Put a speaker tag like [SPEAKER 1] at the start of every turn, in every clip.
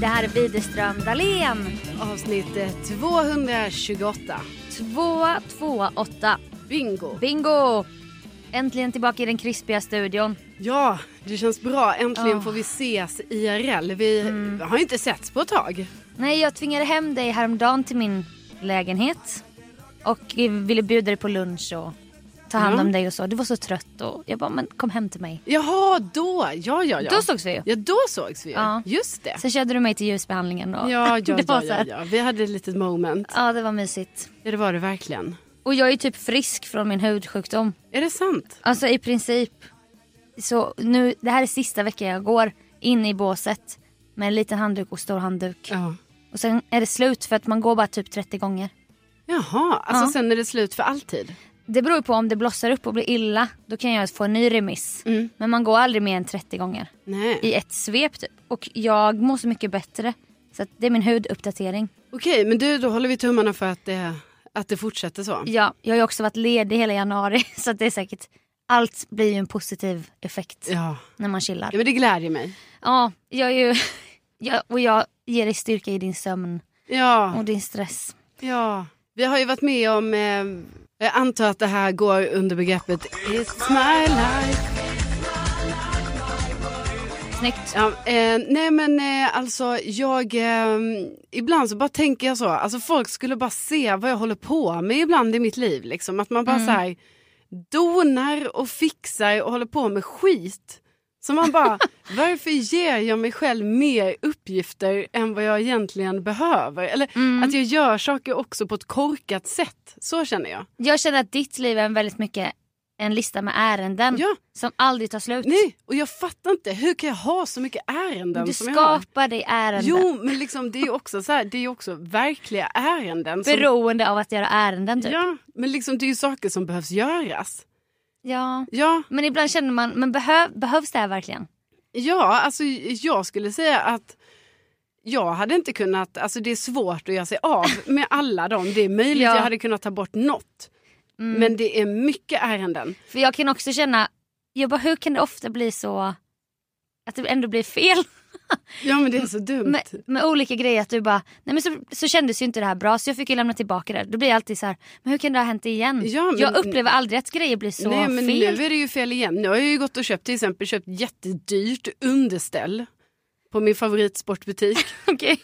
[SPEAKER 1] Det här är Widerström Dahlén.
[SPEAKER 2] Avsnitt eh, 228.
[SPEAKER 1] 228.
[SPEAKER 2] Bingo.
[SPEAKER 1] Bingo! Äntligen tillbaka i den krispiga studion.
[SPEAKER 2] Ja, det känns bra. Äntligen
[SPEAKER 1] Ah.
[SPEAKER 2] får vi ses IRL. Vi har ju inte setts på ett tag.
[SPEAKER 1] Nej, jag tvingade hem dig häromdagen till min lägenhet. Och ville bjuda dig på lunch och ta hand om dig och så. Du var så trött och jag bara, men kom hem till mig.
[SPEAKER 2] Jaha, då. Ja, ja, ja.
[SPEAKER 1] Då sågs vi ju.
[SPEAKER 2] Ja, då sågs vi ju.
[SPEAKER 1] Ja.
[SPEAKER 2] Just det.
[SPEAKER 1] Sen körde du mig till ljusbehandlingen och
[SPEAKER 2] Ja, ja, ja, ja, ja. Vi hade ett litet moment.
[SPEAKER 1] Ja, det var mysigt.
[SPEAKER 2] Ja, det var det verkligen.
[SPEAKER 1] Och jag är typ frisk från min hudsjukdom.
[SPEAKER 2] Är det sant?
[SPEAKER 1] Alltså i princip. Så nu, det här är sista veckan jag går in i båset med en liten handduk och stor handduk.
[SPEAKER 2] Ja.
[SPEAKER 1] Och sen är det slut för att man går bara typ 30 gånger.
[SPEAKER 2] Jaha, alltså
[SPEAKER 1] Ja.
[SPEAKER 2] sen är det slut för alltid?
[SPEAKER 1] Det beror ju på om det blossar upp och blir illa. Då kan jag få en ny remiss.
[SPEAKER 2] Mm.
[SPEAKER 1] Men man går aldrig mer än 30 gånger.
[SPEAKER 2] Nej.
[SPEAKER 1] I ett svep typ. Och jag mår så mycket bättre. Så det är min huduppdatering.
[SPEAKER 2] Okej, men du, då håller vi tummarna för att det, att det fortsätter så.
[SPEAKER 1] Ja, jag har ju också varit ledig hela januari. Så det är säkert, allt blir ju en positiv effekt
[SPEAKER 2] Ja.
[SPEAKER 1] när man chillar.
[SPEAKER 2] ja, men det glädjer mig.
[SPEAKER 1] Ja, jag är ju... Jag, och jag ger dig styrka i din sömn
[SPEAKER 2] Ja.
[SPEAKER 1] och din stress.
[SPEAKER 2] Ja, vi har ju varit med om, eh, jag antar att det här går under begreppet It's my life.
[SPEAKER 1] Snyggt.
[SPEAKER 2] Ja, eh, nej men eh, alltså jag, eh, ibland så bara tänker jag så, alltså folk skulle bara se vad jag håller på med ibland i mitt liv. Liksom. Att man bara så här donar och fixar och håller på med skit. Så man bara, varför ger jag mig själv mer uppgifter än vad jag egentligen behöver? Eller att jag gör saker också på ett korkat sätt. Så känner jag.
[SPEAKER 1] Jag känner att ditt liv är väldigt mycket en lista med ärenden
[SPEAKER 2] Ja.
[SPEAKER 1] som aldrig tar slut.
[SPEAKER 2] Nej, och jag fattar inte, hur kan jag ha så mycket ärenden
[SPEAKER 1] du
[SPEAKER 2] som jag har?
[SPEAKER 1] skapar dig ärenden
[SPEAKER 2] Jo, men liksom, det är ju också, så här, det är ju också verkliga ärenden. Som,
[SPEAKER 1] beroende av att göra ärenden typ.
[SPEAKER 2] ja, men liksom, det är ju saker som behövs göras.
[SPEAKER 1] Ja.
[SPEAKER 2] Ja,
[SPEAKER 1] Men ibland känner man, men behöv, behövs det här verkligen?
[SPEAKER 2] ja, alltså jag skulle säga att jag hade inte kunnat, alltså det är svårt att göra sig av med alla dem. Det är möjligt
[SPEAKER 1] Ja.
[SPEAKER 2] jag hade kunnat ta bort något. Men det är mycket ärenden.
[SPEAKER 1] För jag kan också känna, jag bara, hur kan det ofta bli så att det ändå blir fel?
[SPEAKER 2] Ja men det är så dumt.
[SPEAKER 1] med, med olika grejer att du bara, nej men så, så kändes ju inte det här bra så jag fick ju lämna tillbaka det. Då blir jag alltid så här, men hur kan det ha hänt igen?
[SPEAKER 2] Ja, men-
[SPEAKER 1] jag upplever aldrig att grejer blir så
[SPEAKER 2] Nej men
[SPEAKER 1] fel.
[SPEAKER 2] nu är det ju fel igen. Nu har jag ju gått och köpt till exempel köpt jättedyrt underställ på min favoritsportbutik.
[SPEAKER 1] Okej.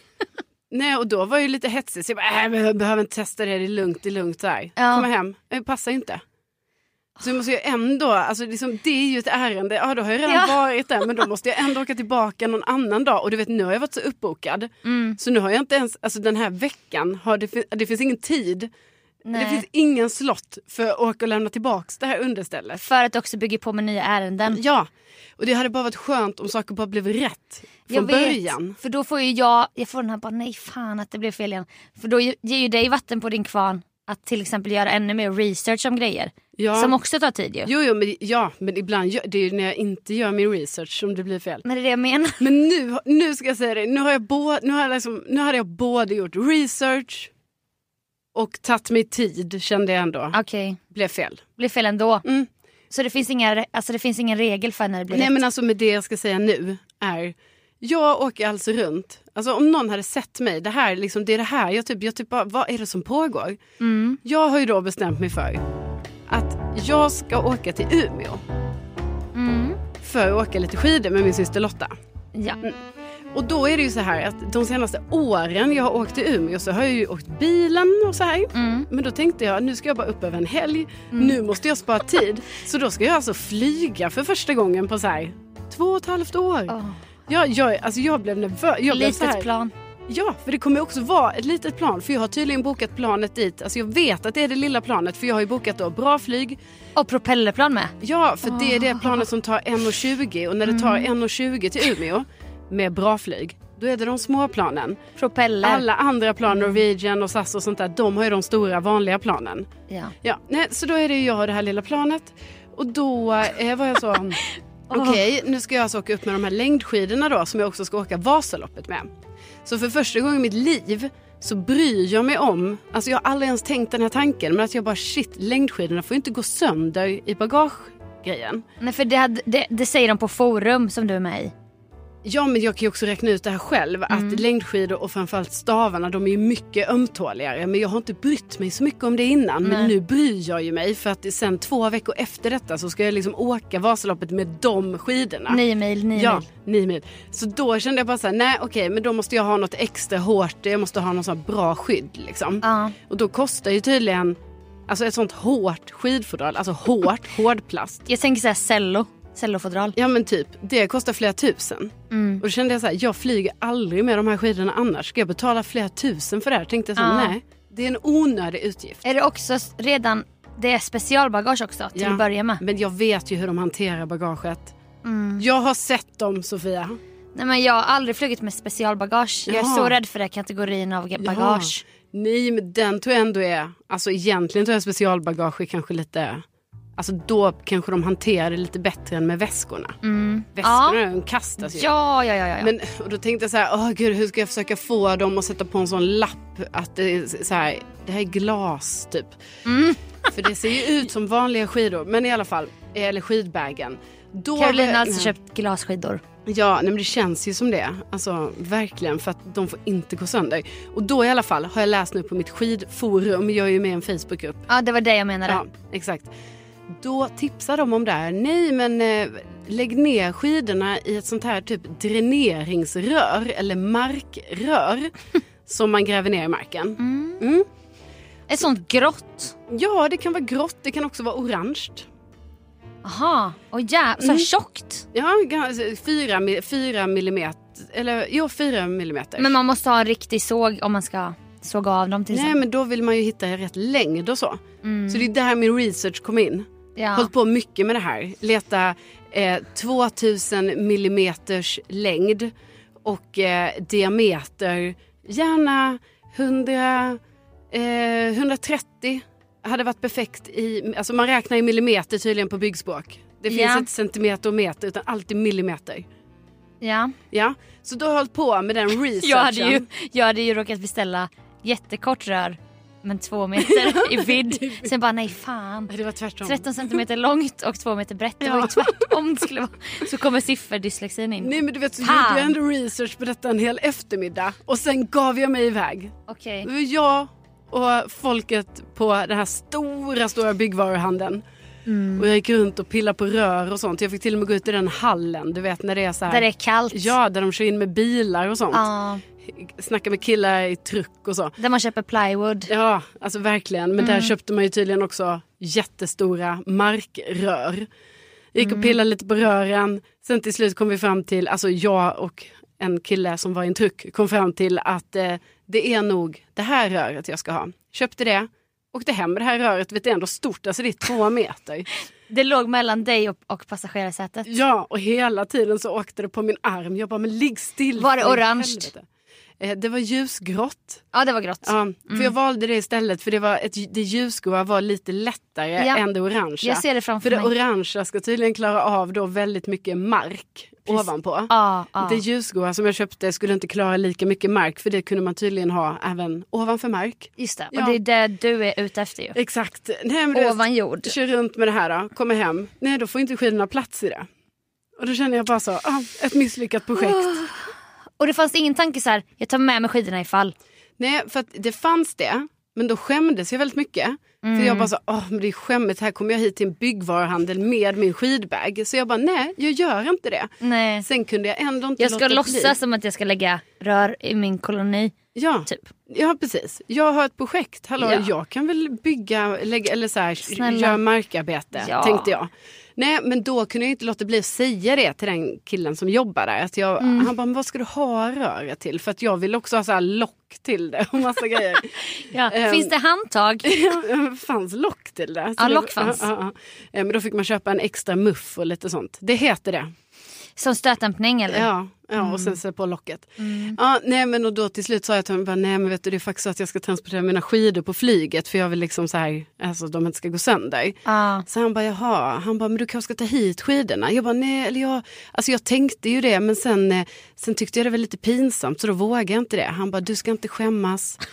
[SPEAKER 2] Nej och då var jag ju lite hetsig så jag bara, äh, jag behöver inte testa det, det är lugnt, det är lugnt så här.
[SPEAKER 1] Ja.
[SPEAKER 2] Komma hem, det passar inte. Så jag måste ju ändå, alltså liksom, det är ju ett ärende, ja då har jag redan
[SPEAKER 1] Ja.
[SPEAKER 2] varit där men då måste jag ändå åka tillbaka någon annan dag och du vet nu har jag varit så uppbokad.
[SPEAKER 1] Mm.
[SPEAKER 2] Så nu har jag inte ens, alltså den här veckan, har det, det finns ingen tid, det
[SPEAKER 1] Nej.
[SPEAKER 2] finns ingen slott för att åka och lämna tillbaks det här understället.
[SPEAKER 1] För att också bygga på med nya ärenden.
[SPEAKER 2] Ja, och det hade bara varit skönt om saker bara blev rätt från
[SPEAKER 1] jag vet,
[SPEAKER 2] början.
[SPEAKER 1] För då får ju jag, jag får den här bara nej fan att det blev fel igen. För då ger ju dig vatten på din kvarn att till exempel göra ännu mer research om grejer.
[SPEAKER 2] Ja.
[SPEAKER 1] Som också tar tid ju.
[SPEAKER 2] Jo, jo men, ja, men ibland gör, det är ju när jag inte gör min research som det blir fel.
[SPEAKER 1] Men det är det jag menar.
[SPEAKER 2] Men nu, nu ska jag säga det, nu har jag, bo, nu har jag, liksom, nu hade jag både gjort research och tagit mig tid kände jag ändå.
[SPEAKER 1] Okej,
[SPEAKER 2] Blev fel.
[SPEAKER 1] blir fel ändå.
[SPEAKER 2] Mm.
[SPEAKER 1] Så det finns, inga, alltså det finns ingen regel för när det blir
[SPEAKER 2] Nej
[SPEAKER 1] rätt?
[SPEAKER 2] men alltså med det jag ska säga nu är jag åker alltså runt, alltså om någon hade sett mig, det här liksom, det är det här, jag typ, jag typ bara, vad är det som pågår?
[SPEAKER 1] Mm.
[SPEAKER 2] Jag har ju då bestämt mig för att jag ska åka till Umeå
[SPEAKER 1] Mm.
[SPEAKER 2] för att åka lite skidor med min syster Lotta.
[SPEAKER 1] Ja.
[SPEAKER 2] Och då är det ju så här att de senaste åren jag har åkt till Umeå så har jag ju åkt bilen och så här.
[SPEAKER 1] Mm.
[SPEAKER 2] Men då tänkte jag nu ska jag bara upp över en helg. Nu måste jag spara tid. Så då ska jag alltså flyga för första gången på så här två och ett halvt år.
[SPEAKER 1] Åh,
[SPEAKER 2] Jag, jag, alltså jag blev nervös. Jag blev
[SPEAKER 1] litet plan.
[SPEAKER 2] Ja, för det kommer också vara ett litet plan. För jag har tydligen bokat planet dit. Alltså jag vet att det är det lilla planet för jag har ju bokat då bra flyg.
[SPEAKER 1] Och propellerplan med.
[SPEAKER 2] Ja, för det är det planet som tar 1.20 och när det tar 1.20 till Umeå med bra flyg, då är det de små planen.
[SPEAKER 1] Propeller.
[SPEAKER 2] Alla andra plan, Norwegian och SAS och sånt där, de har ju de stora vanliga planen.
[SPEAKER 1] Ja.
[SPEAKER 2] Ja, nej, så då är det ju jag och det här lilla planet. Och då eh, var jag så, okej nu ska jag alltså åka upp med de här längdskidorna då som jag också ska åka Vasaloppet med. Så för första gången i mitt liv så bryr jag mig om, alltså jag har aldrig ens tänkt den här tanken, men att jag bara shit, längdskidorna får inte gå sönder i bagagegrejen.
[SPEAKER 1] Nej för det, hade, det, det säger de på forum som du är med i.
[SPEAKER 2] Ja men jag kan ju också räkna ut det här själv
[SPEAKER 1] Mm.
[SPEAKER 2] att längdskidor och framförallt stavarna de är ju mycket ömtåligare men jag har inte brytt mig så mycket om det innan men
[SPEAKER 1] Nej.
[SPEAKER 2] nu bryr jag ju mig för att sen två veckor efter detta så ska jag liksom åka Vasaloppet med de skidorna.
[SPEAKER 1] Nio mil, nio
[SPEAKER 2] Ja,
[SPEAKER 1] mil.
[SPEAKER 2] nio mil. Så då kände jag bara så här, nej okej men då måste jag ha något extra hårt, jag måste ha något här bra skydd liksom.
[SPEAKER 1] Ja.
[SPEAKER 2] Och då kostar ju tydligen, alltså ett sånt hårt skidfodral, alltså hårt, hårdplast.
[SPEAKER 1] Jag tänker såhär cello, cellofodral.
[SPEAKER 2] Ja men typ, det kostar flera tusen.
[SPEAKER 1] Mm.
[SPEAKER 2] Och då kände jag så här, jag flyger aldrig med de här skidorna annars. Ska jag betala flera tusen för det här? Tänkte jag så,
[SPEAKER 1] Ja.
[SPEAKER 2] nej. Det är en onödig utgift.
[SPEAKER 1] Är det också redan, det är specialbagage också till
[SPEAKER 2] Ja.
[SPEAKER 1] att börja med?
[SPEAKER 2] Men jag vet ju hur de hanterar bagaget.
[SPEAKER 1] Mm.
[SPEAKER 2] Jag har sett dem Sofia.
[SPEAKER 1] Nej men jag har aldrig flugit med specialbagage. Jag är
[SPEAKER 2] Jaha.
[SPEAKER 1] så rädd för det kategorin av bagage.
[SPEAKER 2] Nej men den tror jag ändå är, alltså egentligen tror jag specialbagage är kanske lite, alltså då kanske de hanterar det lite bättre än med väskorna.
[SPEAKER 1] Mm.
[SPEAKER 2] Väskorna
[SPEAKER 1] Ja.
[SPEAKER 2] de kastas ju.
[SPEAKER 1] Ja, ja, ja. ja.
[SPEAKER 2] Men, och då tänkte jag så här, åh gud hur ska jag försöka få dem att sätta på en sån lapp att det är så här, det här är glas typ.
[SPEAKER 1] Mm.
[SPEAKER 2] För det ser ju ut som vanliga skidor, men i alla fall, eller skidbagen. Då
[SPEAKER 1] Carolina har alltså köpt glasskidor.
[SPEAKER 2] Ja, nej, men det känns ju som det. Alltså verkligen, för att de får inte gå sönder. Och då i alla fall har jag läst nu på mitt skidforum, jag är ju med i en Facebookgrupp.
[SPEAKER 1] Ja, det var det jag menade.
[SPEAKER 2] Ja, exakt. Då tipsar de om det här. Nej, men eh, lägg ner skidorna i ett sånt här typ dräneringsrör eller markrör som man gräver ner i marken.
[SPEAKER 1] Mm.
[SPEAKER 2] Mm.
[SPEAKER 1] Ett sånt grått.
[SPEAKER 2] Ja, det kan vara grått, det kan också vara orange.
[SPEAKER 1] Aha, och ja, så här
[SPEAKER 2] Mm.
[SPEAKER 1] tjockt.
[SPEAKER 2] Ja, ga- fyra, fyra millimeter, eller jo, fyra millimeter.
[SPEAKER 1] Men man måste ha en riktig såg om man ska såga av dem till
[SPEAKER 2] Nej,
[SPEAKER 1] exempel.
[SPEAKER 2] men då vill man ju hitta rätt längd och så.
[SPEAKER 1] Mm.
[SPEAKER 2] Så det är där min research kom in.
[SPEAKER 1] Ja.
[SPEAKER 2] Hållit på mycket med det här. Leta eh, 2000 millimeters längd och eh, diameter. Gärna 100, eh, 130 hade varit perfekt i, alltså man räknar i millimeter tydligen på byggspråk. Det finns
[SPEAKER 1] Ja.
[SPEAKER 2] inte centimeter och meter utan alltid millimeter.
[SPEAKER 1] ja.
[SPEAKER 2] Ja, så då har hållit på med den researchen.
[SPEAKER 1] Jag, hade ju, jag hade ju råkat beställa jättekort rör men två meter i vidd. Sen bara nej fan.
[SPEAKER 2] Det var tvärtom.
[SPEAKER 1] 13 centimeter långt och två meter brett. Det var ju tvärtom det skulle vara. Så kommer sifferdyslexin in.
[SPEAKER 2] Nej men du vet så
[SPEAKER 1] Fan.
[SPEAKER 2] gjorde jag ändå research på detta en hel eftermiddag och sen gav jag mig iväg.
[SPEAKER 1] Okej.
[SPEAKER 2] Var jag och folket på den här stora, stora byggvaruhandeln.
[SPEAKER 1] Mm.
[SPEAKER 2] Och jag gick runt och pillade på rör och sånt. Jag fick till och med gå ut i den hallen, du vet när det är så här.
[SPEAKER 1] Där det är kallt.
[SPEAKER 2] Ja, där de kör in med bilar och sånt.
[SPEAKER 1] Ja,
[SPEAKER 2] Snacka med killar i truck och så.
[SPEAKER 1] där man köper plywood.
[SPEAKER 2] Ja, alltså verkligen. Men
[SPEAKER 1] Mm.
[SPEAKER 2] där köpte man ju tydligen också jättestora markrör. Gick och
[SPEAKER 1] Mm.
[SPEAKER 2] pillade lite på rören. Sen till slut kom vi fram till, alltså jag och en kille som var i en truck kom fram till att eh, det är nog det här röret jag ska ha. Köpte det, åkte hem med det här röret, vet det är ändå stort, alltså det är två meter.
[SPEAKER 1] Det låg mellan dig och, och passagerarsätet.
[SPEAKER 2] Ja, och hela tiden så åkte det på min arm. Jag bara, men ligg still.
[SPEAKER 1] Var det orange?
[SPEAKER 2] helvete. Eh, det var ljusgrått.
[SPEAKER 1] Ja det var grått.
[SPEAKER 2] Ja, för jag valde det istället för det, var ett, det ljusgråa var lite lättare
[SPEAKER 1] Ja.
[SPEAKER 2] än det orangea.
[SPEAKER 1] Jag ser det framför
[SPEAKER 2] för det
[SPEAKER 1] mig.
[SPEAKER 2] orangea ska tydligen klara av då väldigt mycket mark ovanpå.
[SPEAKER 1] Ja, ja.
[SPEAKER 2] Det ljusgråa som jag köpte skulle inte klara lika mycket mark för det kunde man tydligen ha även ovanför mark.
[SPEAKER 1] Just det.
[SPEAKER 2] Ja.
[SPEAKER 1] Och det är det du är ute efter ju.
[SPEAKER 2] Exakt. Nej, men
[SPEAKER 1] Ovan jord.
[SPEAKER 2] kör runt med det här då, kommer hem. Nej då får inte skidorna plats i det. Och då känner jag bara så, ah, ett misslyckat projekt.
[SPEAKER 1] Och det fanns ingen tanke så här, jag tar med mig skidorna ifall.
[SPEAKER 2] Nej, för att det fanns det. Men då skämdes jag väldigt mycket.
[SPEAKER 1] Mm.
[SPEAKER 2] För jag bara så, åh men det är skämmigt, här kommer jag hit till en byggvaruhandel med min skidbag. Så jag bara, nej jag gör inte det.
[SPEAKER 1] Nej.
[SPEAKER 2] Sen kunde jag ändå inte
[SPEAKER 1] Jag ska
[SPEAKER 2] låta
[SPEAKER 1] låtsas
[SPEAKER 2] bli.
[SPEAKER 1] som att jag ska lägga rör i min koloni.
[SPEAKER 2] Ja,
[SPEAKER 1] Typ.
[SPEAKER 2] ja, precis. Jag har ett projekt. Hallå,
[SPEAKER 1] Ja.
[SPEAKER 2] jag kan väl bygga, lägga, eller så här, göra markarbete,
[SPEAKER 1] Ja.
[SPEAKER 2] tänkte jag. Nej, men då kunde jag inte låta bli att säga det till den killen som jobbar där. Att jag,
[SPEAKER 1] Mm.
[SPEAKER 2] Han bara, men vad ska du ha röret till? För att jag vill också ha så lock till det och massa grejer.
[SPEAKER 1] Ja.
[SPEAKER 2] Ehm.
[SPEAKER 1] Finns det handtag?
[SPEAKER 2] Fanns lock till det. Så
[SPEAKER 1] Ja, lock fanns.
[SPEAKER 2] Ja, ja. Eh, Men då fick man köpa en extra muff och lite sånt. Det heter det.
[SPEAKER 1] Som stötdämpning eller?
[SPEAKER 2] Ja, ja och sen sätta på locket. Ja, nej men och då till slut sa jag till honom, nej men vet du det är faktiskt så att jag ska transportera mina skidor på flyget för jag vill liksom så här, alltså de inte ska gå sönder.
[SPEAKER 1] Ja.
[SPEAKER 2] Så han bara, jaha, han bara, men du kanske ska ta hit skidorna? Jag bara, nej, eller jag, alltså jag tänkte ju det men sen, eh, sen tyckte jag det var lite pinsamt så då vågade jag inte det. Han bara, du ska inte skämmas.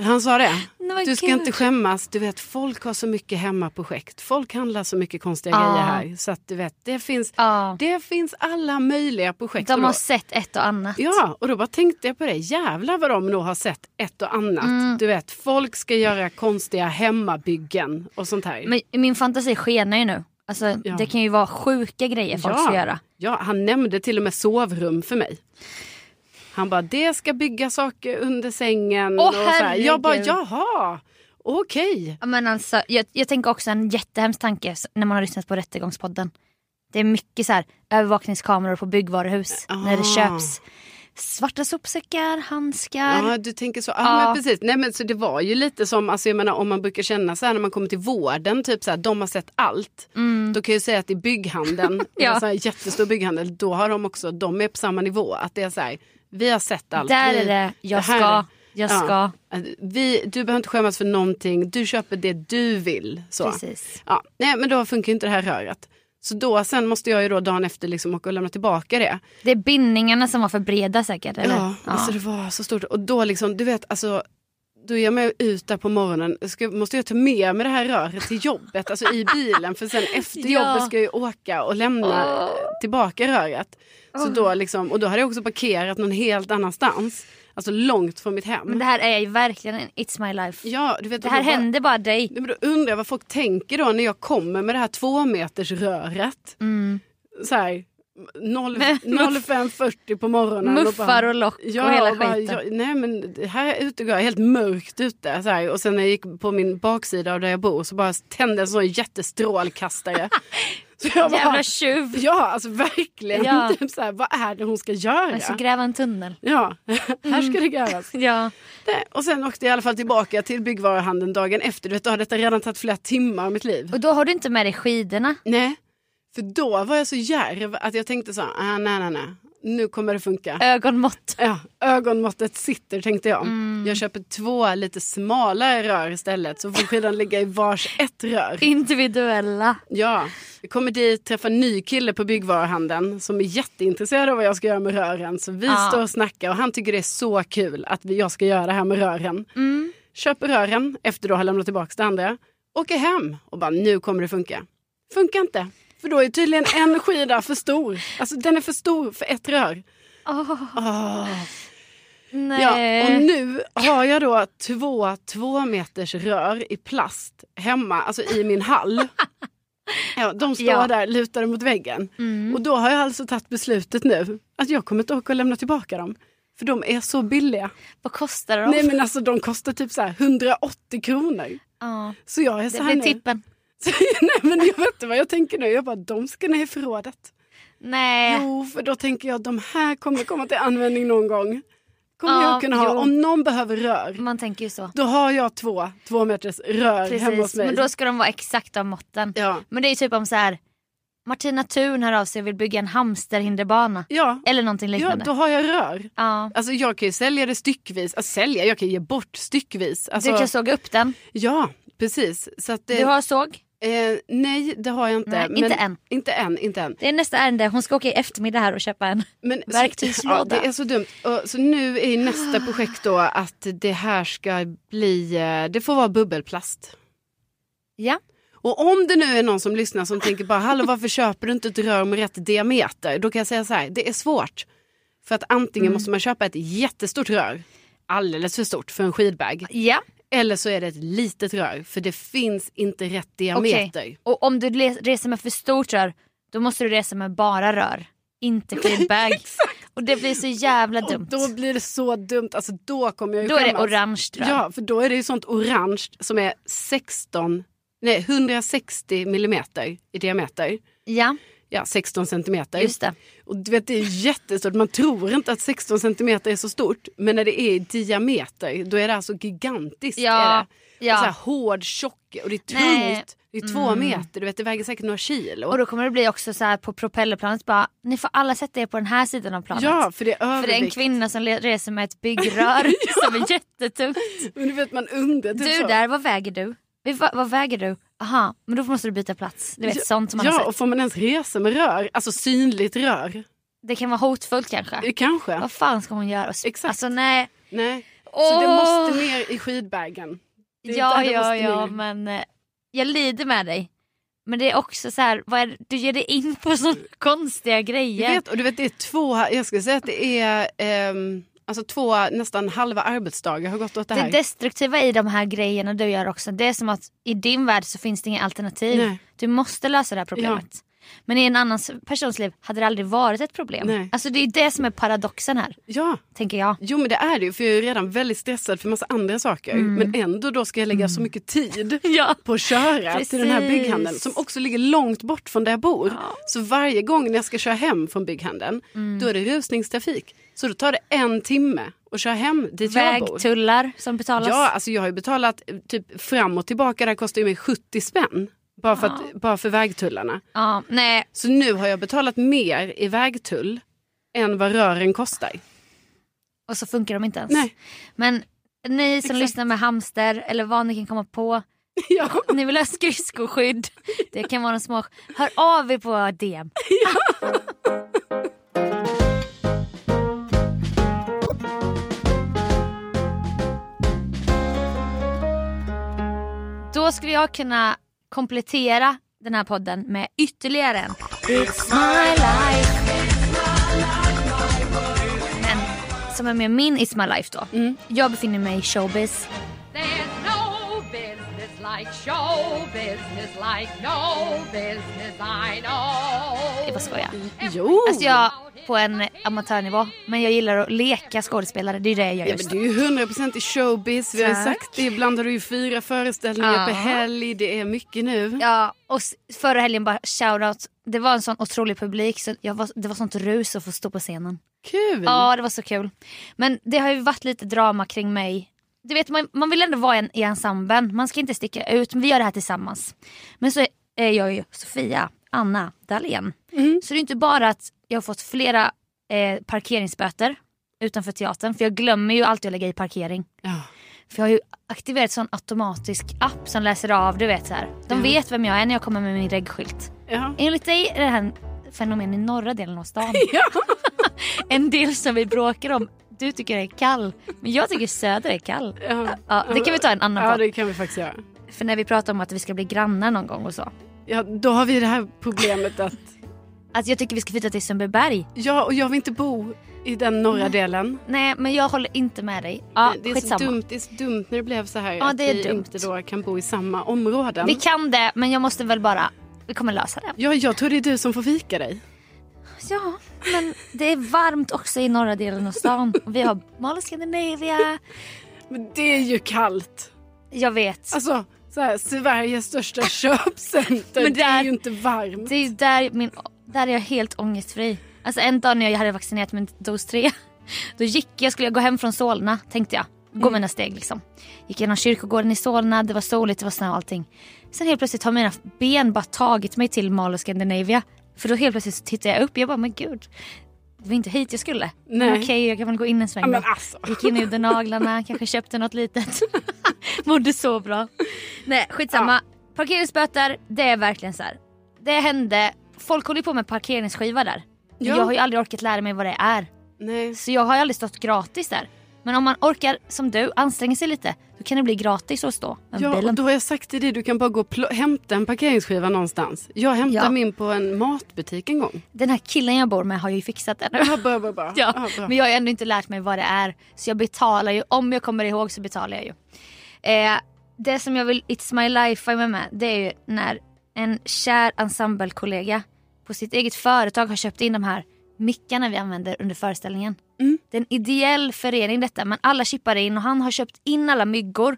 [SPEAKER 2] Han sa det.
[SPEAKER 1] Men
[SPEAKER 2] Du ska
[SPEAKER 1] gud.
[SPEAKER 2] inte skämmas. Du vet, folk har så mycket hemmaprojekt. Folk handlar så mycket konstiga
[SPEAKER 1] Ja.
[SPEAKER 2] grejer här. Så att du vet, det finns,
[SPEAKER 1] Ja.
[SPEAKER 2] det finns alla möjliga projekt.
[SPEAKER 1] De
[SPEAKER 2] då-
[SPEAKER 1] har sett ett och annat.
[SPEAKER 2] Ja, och då bara tänkte jag på det. Jävlar vad de nog har sett ett och annat.
[SPEAKER 1] Mm.
[SPEAKER 2] Du vet, folk ska göra konstiga hemmabyggen och sånt här.
[SPEAKER 1] Men min fantasi skenar ju nu. Alltså,
[SPEAKER 2] Ja.
[SPEAKER 1] Det kan ju vara sjuka grejer folk ska göra.
[SPEAKER 2] Ja, han nämnde till och med sovrum för mig. Han bara, det ska bygga saker under sängen.
[SPEAKER 1] Åh,
[SPEAKER 2] och så här. Jag bara, jaha, okej.
[SPEAKER 1] Ja, Men alltså, jag, jag tänker också en jättehemsk tanke när man har lyssnat på Rättegångspodden. Det är mycket så här, övervakningskameror på byggvaruhus när det
[SPEAKER 2] Ah.
[SPEAKER 1] köps svarta sopsäckar, handskar.
[SPEAKER 2] Ja, du tänker så. Ja,
[SPEAKER 1] Ja.
[SPEAKER 2] Men precis. Nej, men så det var ju lite som, alltså, jag menar, om man brukar känna så här när man kommer till vården, typ så här, de har sett allt. Då kan jag säga att i bygghandeln,
[SPEAKER 1] Mm. Ja.
[SPEAKER 2] ja. så här, jättestor bygghandel, då har de också, de är på samma nivå. Att det är så här, vi har sett allt.
[SPEAKER 1] Där är det, jag
[SPEAKER 2] här
[SPEAKER 1] ska, jag
[SPEAKER 2] Ja.
[SPEAKER 1] ska.
[SPEAKER 2] Vi, du behöver inte skämmas för någonting, du köper det du vill. Så.
[SPEAKER 1] Precis.
[SPEAKER 2] Ja, nej men då funkar inte det här röret. Så då sen måste jag ju då dagen efter liksom åka och lämna tillbaka det.
[SPEAKER 1] Det är bindningarna som var för breda säkert. Eller?
[SPEAKER 2] Ja, alltså det var så stort. Och då liksom, du vet alltså, är jag med ut där på morgonen. Ska, måste jag ta med mig det här röret till jobbet, alltså i bilen. För sen efter
[SPEAKER 1] Ja.
[SPEAKER 2] jobbet ska jag ju åka och lämna
[SPEAKER 1] Åh.
[SPEAKER 2] tillbaka röret. Så då liksom, och då hade jag också parkerat någon helt annanstans. Alltså långt från mitt hem.
[SPEAKER 1] Men det här är ju verkligen en It's My Life.
[SPEAKER 2] ja, du vet,
[SPEAKER 1] det här
[SPEAKER 2] bara-
[SPEAKER 1] händer bara dig.
[SPEAKER 2] Men då undrar jag vad folk tänker då när jag kommer med det här två meters röret.
[SPEAKER 1] Mm.
[SPEAKER 2] Så här, 05.40 på morgonen.
[SPEAKER 1] Muffar
[SPEAKER 2] bara-
[SPEAKER 1] och lock
[SPEAKER 2] Ja,
[SPEAKER 1] och hela
[SPEAKER 2] och bara,
[SPEAKER 1] skiten.
[SPEAKER 2] ja, nej men det här ute går jag helt mörkt ute. Så här, och sen när jag gick på min baksida av där jag bor så bara tände en sån jättestrålkastare. så jag bara,
[SPEAKER 1] Jävla tjuv.
[SPEAKER 2] ja alltså verkligen.
[SPEAKER 1] Ja.
[SPEAKER 2] Typ så här, vad är det hon ska göra?
[SPEAKER 1] Alltså gräva en tunnel.
[SPEAKER 2] Ja, här ska det grävas.
[SPEAKER 1] Ja.
[SPEAKER 2] Nej, Och sen åkte jag i alla fall tillbaka till byggvaruhandeln dagen efter. Du vet, då har detta redan tagit flera timmar av mitt liv.
[SPEAKER 1] Och då har du inte med dig skidorna.
[SPEAKER 2] Nej, för då var jag så djärv att jag tänkte så, ah, nej, nej, nej, nu kommer det funka.
[SPEAKER 1] Ögonmått.
[SPEAKER 2] Ja, ögonmåttet sitter tänkte jag.
[SPEAKER 1] Mm.
[SPEAKER 2] Jag köper två lite smalare rör istället så får skidan ligga i vars ett rör.
[SPEAKER 1] Individuella.
[SPEAKER 2] Ja, jag kommer dit, träffar en ny kille på byggvaruhandeln som är jätteintresserad av vad jag ska göra med rören. Så vi
[SPEAKER 1] Ja.
[SPEAKER 2] står och snackar och han tycker det är så kul att jag ska göra det här med rören.
[SPEAKER 1] Mm.
[SPEAKER 2] Köper rören efter att ha lämnat tillbaka det andra. Åker hem och bara nu kommer det funka. Funkar inte. För då är tydligen en skida för stor. Alltså den är för stor för ett rör.
[SPEAKER 1] Åh,
[SPEAKER 2] Åh.
[SPEAKER 1] nej.
[SPEAKER 2] Ja, och nu har jag då två två meters rör i plast hemma, alltså i min hall. Ja, de står
[SPEAKER 1] Ja.
[SPEAKER 2] där lutade mot väggen.
[SPEAKER 1] Mm.
[SPEAKER 2] Och då har jag alltså tagit beslutet nu att jag kommer inte åka och lämna tillbaka dem. För de är så billiga.
[SPEAKER 1] Vad kostar de?
[SPEAKER 2] Nej men alltså de kostar typ så här 180 kronor.
[SPEAKER 1] ja.
[SPEAKER 2] Så jag är så
[SPEAKER 1] Det
[SPEAKER 2] här
[SPEAKER 1] blir
[SPEAKER 2] nu.
[SPEAKER 1] tippen.
[SPEAKER 2] Så, nej men jag vet inte vad jag tänker nu. Jag bara de ska ner i förrådet.
[SPEAKER 1] Nej.
[SPEAKER 2] Jo för då tänker jag de här kommer komma till användning någon gång. Kommer
[SPEAKER 1] Ja,
[SPEAKER 2] jag kunna ha.
[SPEAKER 1] jo.
[SPEAKER 2] Om någon behöver rör.
[SPEAKER 1] Man tänker ju så.
[SPEAKER 2] Då har jag två två meters rör hemma hos
[SPEAKER 1] Precis.
[SPEAKER 2] mig.
[SPEAKER 1] Men då ska de vara exakt av måtten.
[SPEAKER 2] Ja.
[SPEAKER 1] Men det är ju typ om så här. Martina Thun hör av sig och vill bygga en hamsterhinderbana.
[SPEAKER 2] Ja.
[SPEAKER 1] Eller någonting
[SPEAKER 2] ja,
[SPEAKER 1] liknande.
[SPEAKER 2] då har jag rör.
[SPEAKER 1] Ja.
[SPEAKER 2] Alltså jag kan ju sälja det styckvis. Alltså, sälja, jag kan ge bort styckvis. Alltså,
[SPEAKER 1] Du kan såga upp den.
[SPEAKER 2] Ja, precis. Så att, det,
[SPEAKER 1] Du har såg.
[SPEAKER 2] Eh, nej, det har jag inte.
[SPEAKER 1] Nej,
[SPEAKER 2] men,
[SPEAKER 1] inte än.
[SPEAKER 2] Inte än, inte än.
[SPEAKER 1] Det är nästa ärende. Hon ska åka i eftermiddag här och köpa en.
[SPEAKER 2] Men,
[SPEAKER 1] Verktygslåda.
[SPEAKER 2] Ja, det är så dumt. Och, så nu är nästa projekt då att det här ska bli, eh, det får vara bubbelplast.
[SPEAKER 1] Ja.
[SPEAKER 2] Och om det nu är någon som lyssnar som tänker bara hallå varför köper du inte ett rör med rätt diameter? Då kan jag säga så här, det är svårt. För att antingen
[SPEAKER 1] Mm.
[SPEAKER 2] måste man köpa ett jättestort rör, alldeles för stort för en skidbag.
[SPEAKER 1] Ja.
[SPEAKER 2] Eller så är det ett litet rör för det finns inte rätt diameter.
[SPEAKER 1] Och om du reser med för stort rör då måste du resa med bara rör. Inte skidbag. och det blir så jävla
[SPEAKER 2] Och
[SPEAKER 1] dumt.
[SPEAKER 2] då blir det så dumt, alltså då kommer jag ju
[SPEAKER 1] Då är det orange rör.
[SPEAKER 2] Ja, för då är det ju sånt orange som är 16, nej 160 millimeter i diameter.
[SPEAKER 1] Ja,
[SPEAKER 2] Ja, 16 centimeter.
[SPEAKER 1] just det.
[SPEAKER 2] Och du vet det är jättestort, man tror inte att 16 centimeter är så stort. Men när det är i diameter då är det alltså gigantiskt.
[SPEAKER 1] Ja, ja.
[SPEAKER 2] Och så här hård, tjock och det är tungt.
[SPEAKER 1] Nej.
[SPEAKER 2] Det är två meter, du vet det väger säkert några kilo.
[SPEAKER 1] Och då kommer det bli också så här på propellerplanet bara, ni får alla sätta er på den här sidan av planet.
[SPEAKER 2] ja, för det är
[SPEAKER 1] För det är en kvinna som reser med ett byggrör som är jättetungt.
[SPEAKER 2] Men du vet man undrar typ
[SPEAKER 1] Du
[SPEAKER 2] så.
[SPEAKER 1] där, vad väger du? Vad, vad väger du? Aha, men då måste du byta plats. Du vet
[SPEAKER 2] Ja,
[SPEAKER 1] sånt som man
[SPEAKER 2] Ja, och får man ens resa med rör, alltså synligt rör?
[SPEAKER 1] Det kan vara hotfullt kanske.
[SPEAKER 2] Eh, Kanske.
[SPEAKER 1] Vad fan ska hon göra?
[SPEAKER 2] Exakt.
[SPEAKER 1] Alltså nej.
[SPEAKER 2] Nej. Så det
[SPEAKER 1] Åh!
[SPEAKER 2] måste ner i skidbagen.
[SPEAKER 1] Ja, ja, ja, men eh, jag lider med dig. Men det är också så här, vad är, du ger dig in på sådana konstiga
[SPEAKER 2] Jag
[SPEAKER 1] grejer.
[SPEAKER 2] vet, och du vet det är två, jag skulle säga att det är ehm, alltså två nästan halva arbetsdagar har gått åt det
[SPEAKER 1] Det
[SPEAKER 2] här.
[SPEAKER 1] destruktiva i de här grejerna du gör också, det är som att i din värld så finns det inga alternativ.
[SPEAKER 2] Nej.
[SPEAKER 1] Du måste lösa det här problemet. Men i en annan persons liv hade det aldrig varit ett problem.
[SPEAKER 2] Nej.
[SPEAKER 1] Alltså det är det som är paradoxen här,
[SPEAKER 2] Ja,
[SPEAKER 1] tänker jag.
[SPEAKER 2] jo men det är det ju för jag är redan väldigt stressad för massa andra saker.
[SPEAKER 1] Mm.
[SPEAKER 2] Men ändå då ska jag lägga så mycket tid
[SPEAKER 1] Ja.
[SPEAKER 2] på att köra till den här
[SPEAKER 1] Precis.
[SPEAKER 2] bygghandeln som också ligger långt bort från där jag bor. Så varje gång när jag ska köra hem från bygghandeln
[SPEAKER 1] Mm.
[SPEAKER 2] då är det rusningstrafik. Så då tar det en timme att köra hem dit jag bor.
[SPEAKER 1] Vägtullar som betalas.
[SPEAKER 2] Ja, alltså jag har ju betalat eh, typ fram och tillbaka, det här kostar ju mig 70 spänn. Bara för, att, bara för vägtullarna.
[SPEAKER 1] Ja, nej,
[SPEAKER 2] Så nu har jag betalat mer i vägtull än vad rören kostar.
[SPEAKER 1] och så funkar de inte ens.
[SPEAKER 2] Nej.
[SPEAKER 1] Men ni som
[SPEAKER 2] Exakt.
[SPEAKER 1] lyssnar med hamster eller vad ni kan komma på.
[SPEAKER 2] Ja.
[SPEAKER 1] Ni vill ha skridskoskydd. Det kan vara en små... Hör av er på DM. Då skulle jag kunna komplettera den här podden med ytterligare en. It's my life. Som är med min It's my life då.
[SPEAKER 2] Mm.
[SPEAKER 1] Jag befinner mig i showbiz.
[SPEAKER 3] Business like no business I know.
[SPEAKER 1] Jag bara skojar.
[SPEAKER 2] Jo,
[SPEAKER 1] Alltså jag på en amatörnivå. Men jag gillar att leka skådespelare. Det är det jag gör
[SPEAKER 2] ja,
[SPEAKER 1] just
[SPEAKER 2] men du är ju 100% i showbiz. Vi har ju
[SPEAKER 1] Tack.
[SPEAKER 2] sagt det. Ibland har du ju fyra föreställningar
[SPEAKER 1] Ja.
[SPEAKER 2] per helg. Det är mycket nu.
[SPEAKER 1] Ja, och förra helgen bara shoutout. Det var en sån otrolig publik så jag var, det var sånt rus att få stå på scenen.
[SPEAKER 2] Kul!
[SPEAKER 1] Ja, det var så kul. Men det har ju varit lite drama kring mig. Du vet, man, man vill ändå vara en, i ensemblen. Man ska inte sticka ut, men vi gör det här tillsammans. Men så är jag ju Sofia Anna Dahlén. Så det är inte bara att jag har fått flera eh, parkeringsböter utanför teatern. För jag glömmer ju alltid att lägga i parkering.
[SPEAKER 2] Ja.
[SPEAKER 1] För jag har ju aktiverat sån automatisk app som läser av, du vet så här. De
[SPEAKER 2] Ja.
[SPEAKER 1] vet vem jag är när jag kommer med min reggskylt.
[SPEAKER 2] Ja.
[SPEAKER 1] Enligt dig är det här en fenomen i norra delen av stan.
[SPEAKER 2] Ja.
[SPEAKER 1] En del som vi bråkar om. Du tycker det är kall, men jag tycker söder är kall.
[SPEAKER 2] Ja.
[SPEAKER 1] Ja, det kan vi ta en annan
[SPEAKER 2] ja,
[SPEAKER 1] podd.
[SPEAKER 2] det kan vi faktiskt göra.
[SPEAKER 1] För när vi pratar om att vi ska bli grannar någon gång och så.
[SPEAKER 2] Ja, då har vi det här problemet att
[SPEAKER 1] Att jag tycker vi ska flytta till Sundbyberg.
[SPEAKER 2] ja, och jag vill inte bo i den norra delen.
[SPEAKER 1] Nej men jag håller inte med dig. Ja,
[SPEAKER 2] det är så
[SPEAKER 1] skitsamma.
[SPEAKER 2] dumt, det är så dumt när det blev så här
[SPEAKER 1] Ja,
[SPEAKER 2] att
[SPEAKER 1] det är
[SPEAKER 2] vi
[SPEAKER 1] dumt.
[SPEAKER 2] inte då kan bo i samma områden.
[SPEAKER 1] Vi kan det men jag måste väl bara, vi kommer lösa det.
[SPEAKER 2] Ja, jag tror det är du som får vika dig.
[SPEAKER 1] Ja, men det är varmt också i norra delen av stan. Och vi har Mall Scandinavia.
[SPEAKER 2] Men det är ju kallt.
[SPEAKER 1] Jag vet.
[SPEAKER 2] Alltså, så här, Sveriges största köpcenter.
[SPEAKER 1] Men
[SPEAKER 2] det är
[SPEAKER 1] där-
[SPEAKER 2] ju inte varmt.
[SPEAKER 1] Det är där, min, där är jag helt ångestfri. Alltså en dag när jag hade vaccinerat med dos 3. Då gick jag, skulle jag gå hem från Solna tänkte jag. Gå mina steg liksom. Gick genom kyrkogården i Solna, det var soligt, det var snö och allting. Sen helt plötsligt har mina ben bara tagit mig till Mall Scandinavia. För då helt plötsligt så tittar jag upp, jag bara men gud. Det var inte hit jag skulle.
[SPEAKER 2] Nej.
[SPEAKER 1] okej, jag kan väl gå in en sväng
[SPEAKER 2] Ja, alltså.
[SPEAKER 1] Gick in under naglarna, kanske köpte något litet. Mådde så bra. Nej skitsamma. Parkeringsböter, det är verkligen så här. Det hände, folk håller på med parkeringsskiva där.
[SPEAKER 2] Ja.
[SPEAKER 1] Jag har ju aldrig orkat lära mig vad det är.
[SPEAKER 2] Nej.
[SPEAKER 1] Så jag har ju aldrig stått gratis där. Men om man orkar, som du, anstränga sig lite. Då kan det bli gratis att stå med
[SPEAKER 2] Ja,
[SPEAKER 1] bilen.
[SPEAKER 2] då har jag sagt till dig, du kan bara gå och hämta en parkeringsskiva någonstans. Jag hämtade
[SPEAKER 1] Ja.
[SPEAKER 2] min på en matbutik en gång.
[SPEAKER 1] Den här killen jag bor med har ju fixat det nu.
[SPEAKER 2] Ja, bra, bra, bra.
[SPEAKER 1] Ja,
[SPEAKER 2] Ja, bra.
[SPEAKER 1] men jag har ändå inte lärt mig vad det är. Så jag betalar ju, om jag kommer ihåg så betalar jag ju. Eh, det som jag vill It's My Life ha med det är ju när en kär ensemblekollega på sitt eget företag har köpt in de här mickarna vi använder under föreställningen.
[SPEAKER 2] Mm.
[SPEAKER 1] Det är en ideell förening detta men alla chippar in och han har köpt in alla myggor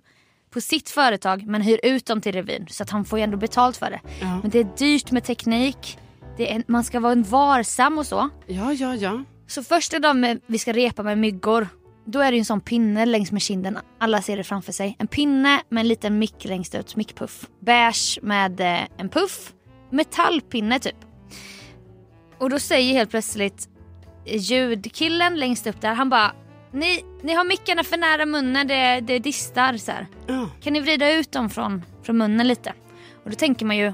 [SPEAKER 1] på sitt företag men hyr ut dem till revyn så att han får ju ändå betalt för det.
[SPEAKER 2] Ja.
[SPEAKER 1] Men det är dyrt med teknik, det är, man ska vara en varsam och så.
[SPEAKER 2] ja, ja, ja.
[SPEAKER 1] Så första dagen vi ska repa med myggor, då är det en sån pinne längs med kinden. Alla ser det framför sig. En pinne med en liten mick längst ut, mickpuff. Beige med eh, en puff. Metallpinne typ. Och då säger helt plötsligt ljudkillen längst upp där, han bara ni, ni har mickarna för nära munnen, det, det distar så
[SPEAKER 2] ja.
[SPEAKER 1] Kan ni vrida ut dem från, från munnen lite? Och då tänker man ju,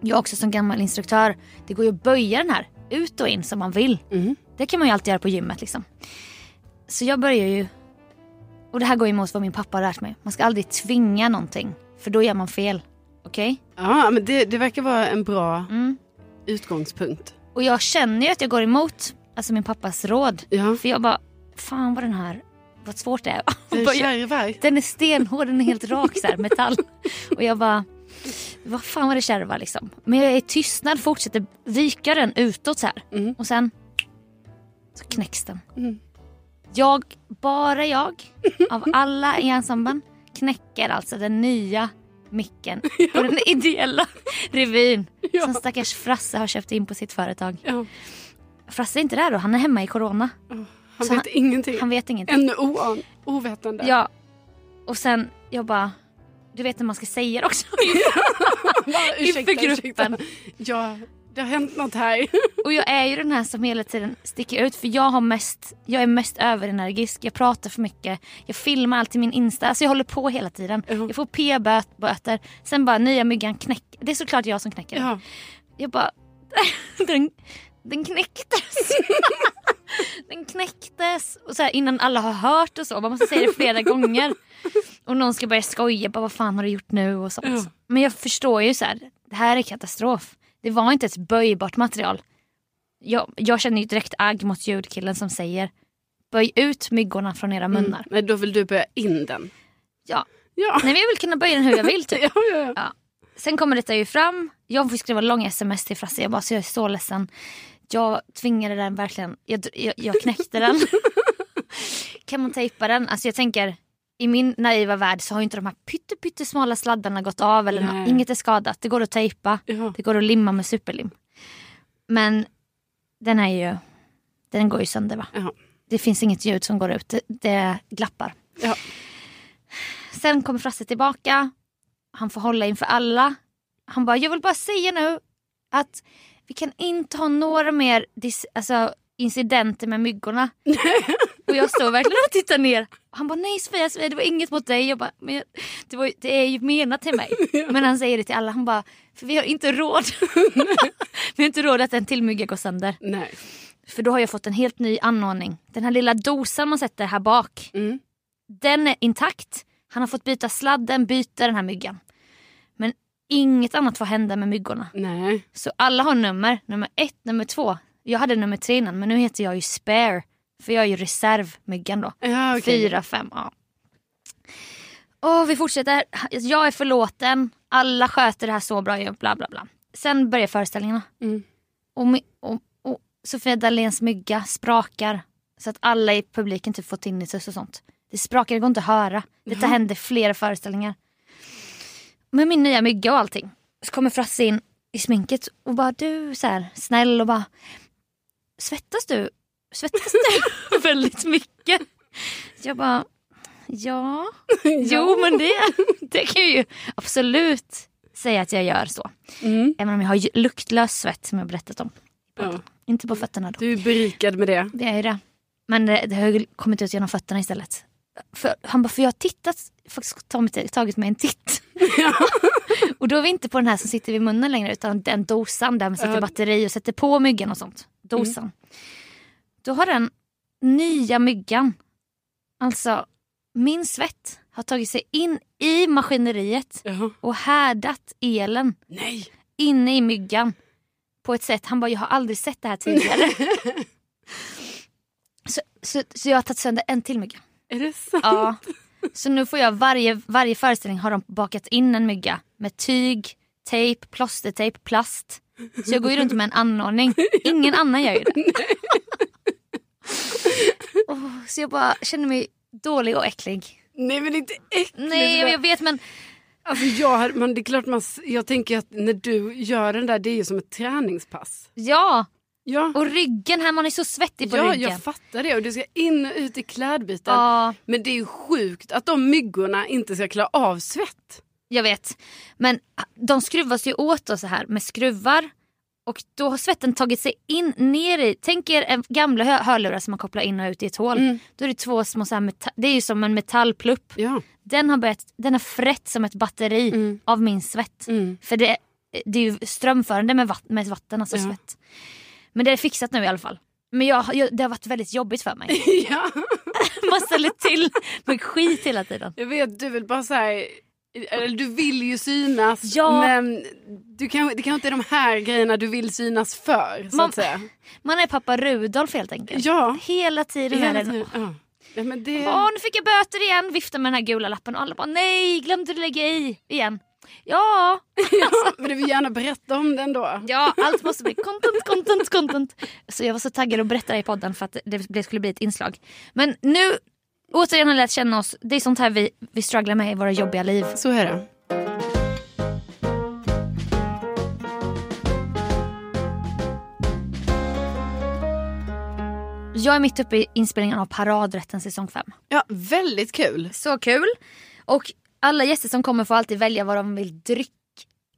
[SPEAKER 1] jag också som gammal instruktör, det går ju att böja den här ut och in som man vill.
[SPEAKER 2] Mm.
[SPEAKER 1] Det kan man ju alltid göra på gymmet liksom. Så jag börjar ju Och det här går emot vad min pappa har lärt mig. Man ska aldrig tvinga någonting. För då gör man fel. Okej?
[SPEAKER 2] Ja, men det, det verkar vara en bra
[SPEAKER 1] Mm.
[SPEAKER 2] utgångspunkt.
[SPEAKER 1] Och jag känner ju att jag går emot alltså min pappas råd.
[SPEAKER 2] Ja,
[SPEAKER 1] För jag bara, fan vad den här, vad svårt det är.
[SPEAKER 2] det
[SPEAKER 1] Bara, jag-. Den är stenhård, den är helt rak så här, metall. Och jag bara, vad fan var det kärva liksom. Men jag är i tystnad, fortsätter vika den utåt så här.
[SPEAKER 2] Mm.
[SPEAKER 1] Och sen så knäcks den.
[SPEAKER 2] Mm.
[SPEAKER 1] Jag, bara jag, av alla i ensemblen knäcker alltså den nya micken på den ideella revyn
[SPEAKER 2] Ja.
[SPEAKER 1] som stackars Frasse har köpt in på sitt företag.
[SPEAKER 2] Ja.
[SPEAKER 1] Frasse är inte där då, han är hemma i corona.
[SPEAKER 2] Han
[SPEAKER 1] Så
[SPEAKER 2] vet ingenting.
[SPEAKER 1] Han vet ingenting.
[SPEAKER 2] Ännu oan, ovetande.
[SPEAKER 1] Ja. Och sen, jag bara, du vet när man ska säga det också. Inför gruppen.
[SPEAKER 2] Ja, det har hänt något här.
[SPEAKER 1] Och jag är ju den här som hela tiden sticker ut för jag har mest, jag är mest överenergisk, jag pratar för mycket, jag filmar alltid min Insta, alltså jag håller på hela tiden.
[SPEAKER 2] Ja.
[SPEAKER 1] Jag får p-böter, sen bara nya myggan knäck, det är såklart jag som knäcker den.
[SPEAKER 2] Ja.
[SPEAKER 1] Jag bara, den, den knäcktes. den knäcktes. Och så här, innan alla har hört och så, man måste säga det flera gånger. Och någon ska börja skoja, bara, vad fan har du gjort nu och sånt.
[SPEAKER 2] Ja.
[SPEAKER 1] Men jag förstår ju så här, det här är katastrof. Det var inte ett böjbart material. Jag, jag känner ju direkt agg mot ljudkillen som säger böj ut myggorna från era munnar.
[SPEAKER 2] Nej, då vill du börja in den.
[SPEAKER 1] Ja.
[SPEAKER 2] Ja.
[SPEAKER 1] Nej, men jag vill kunna böja den hur jag vill typ.
[SPEAKER 2] Ja, ja, ja.
[SPEAKER 1] Sen kommer detta ju fram. Jag får skriva långa sms till Frasse. Jag bara, så jag är så ledsen. Jag tvingade den verkligen. Jag, jag, jag knäckte den. kan man tejpa den? Alltså jag tänker, i min naiva värld så har ju inte de här pytte, pyttesmala sladdarna gått av. Eller nå-
[SPEAKER 2] Nej.
[SPEAKER 1] inget är skadat. Det går att tejpa.
[SPEAKER 2] ja.
[SPEAKER 1] Det går att limma med superlim. Men den är ju, den går ju sönder va?
[SPEAKER 2] Ja.
[SPEAKER 1] Det finns inget ljud som går ut. Det, det glappar.
[SPEAKER 2] Ja.
[SPEAKER 1] Sen kommer Frasse tillbaka. Han får hålla inför alla. Han bara, jag vill bara säga nu att vi kan inte ha några mer dis- alltså, incidenter med myggorna. och jag står verkligen och tittar ner. Han bara, nej Sofia, Sofia det var inget mot dig. Jag bara, men jag, det, var, det är ju menat till mig. Men han säger det till alla. Han bara, för vi har inte råd. vi har inte råd att en till mygga går sönder.
[SPEAKER 2] Nej.
[SPEAKER 1] För då har jag fått en helt ny anordning. Den här lilla dosan man sätter här bak.
[SPEAKER 2] Mm.
[SPEAKER 1] Den är intakt. Han har fått byta sladden, byta den här myggan. Inget annat får hända med myggorna.
[SPEAKER 2] Nej.
[SPEAKER 1] Så alla har nummer. Nummer ett, nummer två. Jag hade nummer tre innan men nu heter jag ju spare. För jag är ju reservmyggan då.
[SPEAKER 2] Ja, okej.
[SPEAKER 1] Fyra, fem, ja. Och vi fortsätter. Jag är förlåten. Alla sköter det här så bra. Bla bla bla. Sen börjar föreställningarna.
[SPEAKER 2] Mm.
[SPEAKER 1] Och, och, och Sofia Dahléns mygga sprakar. Så att alla i publiken typ får tinnitus och sånt. Det sprakar, det går inte att höra. Detta
[SPEAKER 2] Jaha.
[SPEAKER 1] händer flera föreställningar. Med min nya mygga och allting. Så kommer Frasse in i sminket och bara du så här snäll och bara Svettas du? Svettas du väldigt mycket? Jag bara ja. Jo men det, det kan jag ju absolut säga att jag gör så.
[SPEAKER 2] Mm.
[SPEAKER 1] Även om jag har luktlös svett som jag berättat om.
[SPEAKER 2] Ja.
[SPEAKER 1] Inte på fötterna då.
[SPEAKER 2] Du är berikad med det.
[SPEAKER 1] Det är ju det. Men det, det har kommit ut genom fötterna istället. För, han bara, för jag har tittat, faktiskt tagit, tagit mig en titt. och då är vi inte på den här som sitter vid munnen längre utan den dosan där man sätter
[SPEAKER 2] Ja.
[SPEAKER 1] batteri och sätter på myggan och sånt. Dosan. Då har den nya myggan, alltså min svett, har tagit sig in i maskineriet
[SPEAKER 2] Jaha.
[SPEAKER 1] och härdat elen
[SPEAKER 2] Nej.
[SPEAKER 1] inne i myggan på ett sätt. Han bara, jag har aldrig sett det här tidigare. så, så, så jag har tagit sönder en till mygga.
[SPEAKER 2] Är det sant?
[SPEAKER 1] Ja. Så nu får jag varje, varje föreställning har de bakat in en mygga med tyg, tejp, plåstertejp, plast. Så jag går ju runt med en anordning. Ingen annan gör ju det. Åh, så jag bara känner mig dålig och äcklig.
[SPEAKER 2] Nej men inte äckligt.
[SPEAKER 1] Nej jag vet men
[SPEAKER 2] Alltså jag, men det är klart man, jag tänker att när du gör den där det är ju som ett träningspass.
[SPEAKER 1] ja.
[SPEAKER 2] Ja,
[SPEAKER 1] Och ryggen här, man är så svettig på
[SPEAKER 2] ja
[SPEAKER 1] ryggen.
[SPEAKER 2] jag fattar det och du ska in och ut i klädbyten.
[SPEAKER 1] Ja.
[SPEAKER 2] Men det är ju sjukt att de myggorna inte ska klara av svett.
[SPEAKER 1] Jag vet. Men de skruvas ju åt då så här med skruvar. Och då har svetten tagit sig in ner i, tänk er en gamla hö- hörlurar som man kopplar in och ut i ett hål.
[SPEAKER 2] Mm.
[SPEAKER 1] Då är det två små så här det är ju som en metallplupp.
[SPEAKER 2] Ja.
[SPEAKER 1] Den har börjat, den har frätt som ett batteri
[SPEAKER 2] Mm.
[SPEAKER 1] av min svett.
[SPEAKER 2] Mm.
[SPEAKER 1] För det, det är ju strömförande med, vatt, med vatten, alltså
[SPEAKER 2] Ja.
[SPEAKER 1] svett. Men det är fixat nu i alla fall. Men jag, jag, det har varit väldigt jobbigt för mig.
[SPEAKER 2] ja.
[SPEAKER 1] Man ställer till med skit hela tiden.
[SPEAKER 2] Jag vet, du vill bara säga eller du vill ju synas
[SPEAKER 1] Ja.
[SPEAKER 2] men du kan, det kanske inte är de här grejerna du vill synas för. Så
[SPEAKER 1] Man-
[SPEAKER 2] att säga.
[SPEAKER 1] Man är pappa Rudolf helt enkelt.
[SPEAKER 2] Ja.
[SPEAKER 1] Hela tiden
[SPEAKER 2] Hela tiden. Ja. Ja, men det...
[SPEAKER 1] Åh nu fick jag böter igen. Vifta med den här gula lappen och alla bara nej glömde du lägga i igen. Ja,
[SPEAKER 2] ja, men du vill gärna berätta om den då.
[SPEAKER 1] ja allt måste bli content, content, content. Så jag var så taggad att berätta det i podden för att det, skulle bli ett inslag. Men nu återigen har lärt känna oss. Det är sånt här vi, vi strugglar med i våra jobbiga liv.
[SPEAKER 2] Så är det.
[SPEAKER 1] Jag är mitt uppe i inspelningen av Paradrätten säsong 5.
[SPEAKER 2] Ja, väldigt kul.
[SPEAKER 1] Så kul. Och alla gäster som kommer får alltid välja vad de vill dricka.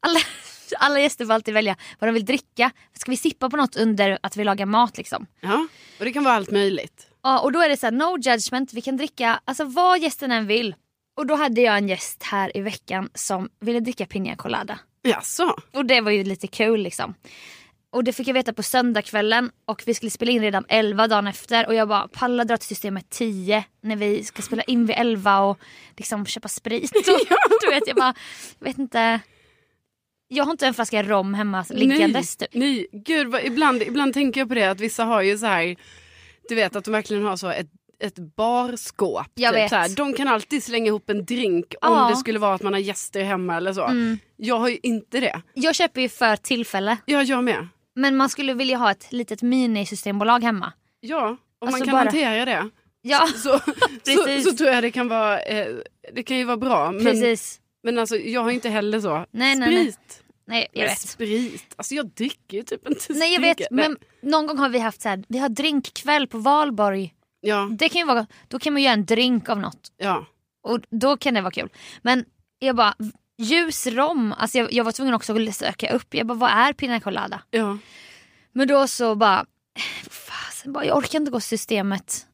[SPEAKER 1] Alla, alla gäster får alltid välja vad de vill dricka. Ska vi sippa på något under att vi lagar mat liksom?
[SPEAKER 2] Ja, och det kan vara allt möjligt.
[SPEAKER 1] Ja, och då är det så här, no judgment. Vi kan dricka alltså vad gästen än vill. Och då hade jag en gäst här i veckan som ville dricka piña colada.
[SPEAKER 2] Jaså?
[SPEAKER 1] Och det var ju lite kul liksom. Och det fick jag veta på söndagskvällen och vi skulle spela in redan 11 dagen efter och jag bara pallar dra till systemet 10 när vi ska spela in vid 11 och liksom köpa sprit. Och, du vet jag bara, jag vet inte. Jag har inte en flaska rom hemma liggandes typ.
[SPEAKER 2] Nej, gud vad, ibland, ibland tänker jag på det att vissa har ju så här, du vet att de verkligen har så ett ett barskåp.
[SPEAKER 1] Jag
[SPEAKER 2] typ,
[SPEAKER 1] vet.
[SPEAKER 2] De kan alltid slänga ihop en drink om det skulle vara att man har gäster hemma eller så.
[SPEAKER 1] Mm.
[SPEAKER 2] Jag har ju inte det.
[SPEAKER 1] Jag köper ju för tillfälle.
[SPEAKER 2] Ja, jag med.
[SPEAKER 1] Men man skulle vilja ha ett litet minisystembolag hemma.
[SPEAKER 2] Ja, om
[SPEAKER 1] Alltså
[SPEAKER 2] man kan
[SPEAKER 1] bara-
[SPEAKER 2] hantera det
[SPEAKER 1] Ja,
[SPEAKER 2] så, så, så tror jag det kan vara, eh, det kan ju vara bra. Men,
[SPEAKER 1] precis.
[SPEAKER 2] men alltså jag har inte heller så.
[SPEAKER 1] Nej, nej, nej.
[SPEAKER 2] Sprit.
[SPEAKER 1] Nej, jag vet.
[SPEAKER 2] Sprit. Alltså jag dricker ju typ inte
[SPEAKER 1] Nej jag
[SPEAKER 2] sprit.
[SPEAKER 1] vet men någon gång har vi haft så här, vi har drinkkväll på valborg.
[SPEAKER 2] Ja,
[SPEAKER 1] Det kan ju vara, då kan man göra en drink av något
[SPEAKER 2] ja.
[SPEAKER 1] och då kan det vara kul. Men jag bara, ljus rom, alltså jag, jag var tvungen också att söka upp, jag bara vad är pina colada?
[SPEAKER 2] ja.
[SPEAKER 1] Men då så bara, fasen, bara jag orkar inte gå systemet.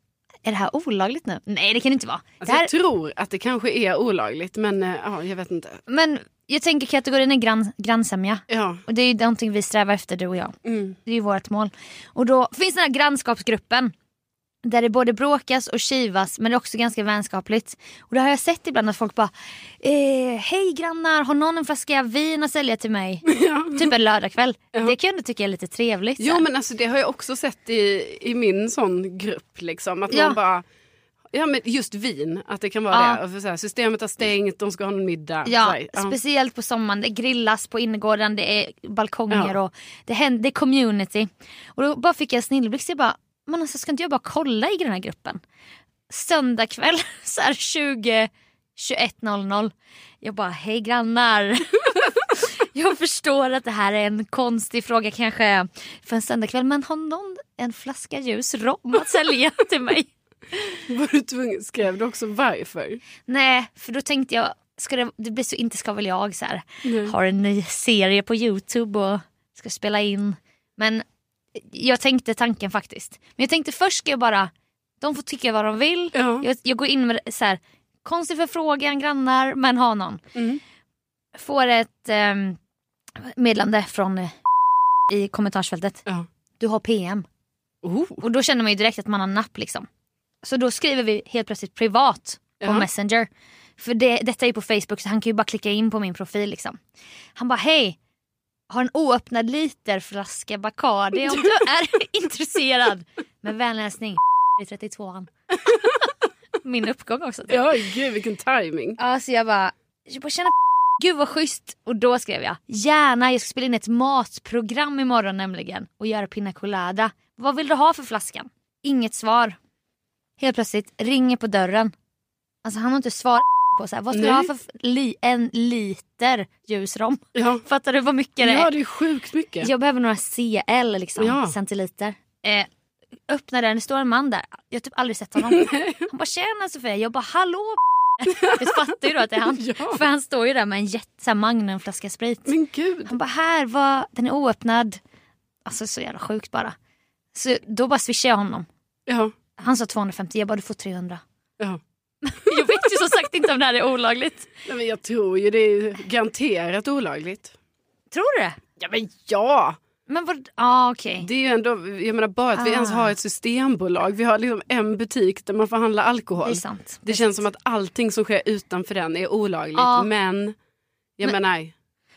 [SPEAKER 1] Är det här olagligt nu? Nej det kan det inte vara.
[SPEAKER 2] Alltså,
[SPEAKER 1] här,
[SPEAKER 2] Jag tror att det kanske är olagligt men eh, ja, jag vet inte.
[SPEAKER 1] men jag tänker kategorin är grann, grannsämja.
[SPEAKER 2] Ja.
[SPEAKER 1] Och det är ju någonting vi strävar efter du och jag.
[SPEAKER 2] Mm.
[SPEAKER 1] Det är ju vårt mål. Och då finns den här grannskapsgruppen. Där det både bråkas och kivas men det är också ganska vänskapligt. Och det har jag sett ibland att folk bara eh, Hej grannar, har någon en flaska vin att sälja till mig? Typ en lördagkväll.
[SPEAKER 2] Ja.
[SPEAKER 1] Det kan jag ändå tycka är lite trevligt.
[SPEAKER 2] Jo men alltså det har jag också sett i, i min sån grupp liksom. Att
[SPEAKER 1] Ja.
[SPEAKER 2] man bara Ja men just vin, att det kan vara
[SPEAKER 1] Ja.
[SPEAKER 2] det. Och för så här, systemet har stängt, de ska ha en middag.
[SPEAKER 1] Ja,
[SPEAKER 2] ja.
[SPEAKER 1] speciellt på sommaren. Det grillas på innergården, det är balkonger
[SPEAKER 2] Ja.
[SPEAKER 1] och det, händer, det är community. Och då bara fick jag en snilleblixt. Jag bara, men alltså ska inte jag bara kolla i den här gruppen? Söndag kväll, så här 20, 21.00. Jag bara, hej grannar. jag förstår att det här är en konstig fråga kanske för en söndagkväll. Men har någon en flaska ljus rom att sälja till mig?
[SPEAKER 2] Var du tvungen, skrev du också varför?
[SPEAKER 1] Nej, för då tänkte jag, ska det, det blir så inte ska väl jag så här, har en ny serie på Youtube och ska spela in. Men jag tänkte tanken faktiskt. Men jag tänkte först ska jag bara, de får tycka vad de vill.
[SPEAKER 2] Ja.
[SPEAKER 1] Jag, jag går in med så här, konstig förfrågan, grannar, men ha någon.
[SPEAKER 2] Mm.
[SPEAKER 1] Får ett um, meddelande från eh, i kommentarsfältet.
[SPEAKER 2] Ja.
[SPEAKER 1] Du har PM.
[SPEAKER 2] Oh.
[SPEAKER 1] Och då känner man ju direkt att man har napp liksom. Så då skriver vi helt plötsligt privat på
[SPEAKER 2] Ja.
[SPEAKER 1] Messenger. För det, detta är på Facebook så han kan ju bara klicka in på min profil liksom. Han bara hej, har en oöppnad literflaska Bacardi om du är intresserad. Med vänlig hälsning i 32an. Min uppgång också. typ.
[SPEAKER 2] Ja gud vilken timing.
[SPEAKER 1] Ja, så jag bara, jag bara känna gud vad schysst. Och då skrev jag, gärna jag ska spela in ett matprogram imorgon nämligen och göra pina colada. Vad vill du ha för flaskan? Inget svar. Helt plötsligt ringer på dörren. Alltså han har inte svarat på så här, vad ska du
[SPEAKER 2] Nej.
[SPEAKER 1] ha för li- en liter ljusrom?
[SPEAKER 2] Ja.
[SPEAKER 1] Fattar du vad mycket det är?
[SPEAKER 2] ja det är sjukt mycket.
[SPEAKER 1] Jag behöver några CL liksom,
[SPEAKER 2] Ja.
[SPEAKER 1] centiliter. Eh, öppnar den, det står en man där. Jag har typ aldrig sett honom. Han bara tjena Sofia, jag bara hallå Jag fattar ju då att det är han.
[SPEAKER 2] Ja.
[SPEAKER 1] För han står ju där med en jätte, magnumflaska sprit.
[SPEAKER 2] Men gud.
[SPEAKER 1] Han bara här, var, den är oöppnad. Alltså så jävla sjukt bara. Så då bara swishade jag honom.
[SPEAKER 2] Ja.
[SPEAKER 1] Han sa 250, jag bara du får 300.
[SPEAKER 2] ja.
[SPEAKER 1] Jag vet ju som sagt inte om det här är olagligt.
[SPEAKER 2] Nej, men jag tror ju det är garanterat olagligt.
[SPEAKER 1] Tror du det?
[SPEAKER 2] Ja men ja.
[SPEAKER 1] Men vad, ja okej.
[SPEAKER 2] Det är ju ändå, jag menar bara att vi ens
[SPEAKER 1] Ah.
[SPEAKER 2] har ett systembolag. Vi har liksom en butik där man får handla
[SPEAKER 1] Det
[SPEAKER 2] alkohol.
[SPEAKER 1] är sant.
[SPEAKER 2] Det känns som att allting som sker utanför den är olagligt.
[SPEAKER 1] Ja.
[SPEAKER 2] Men, jag
[SPEAKER 1] Men-
[SPEAKER 2] menar,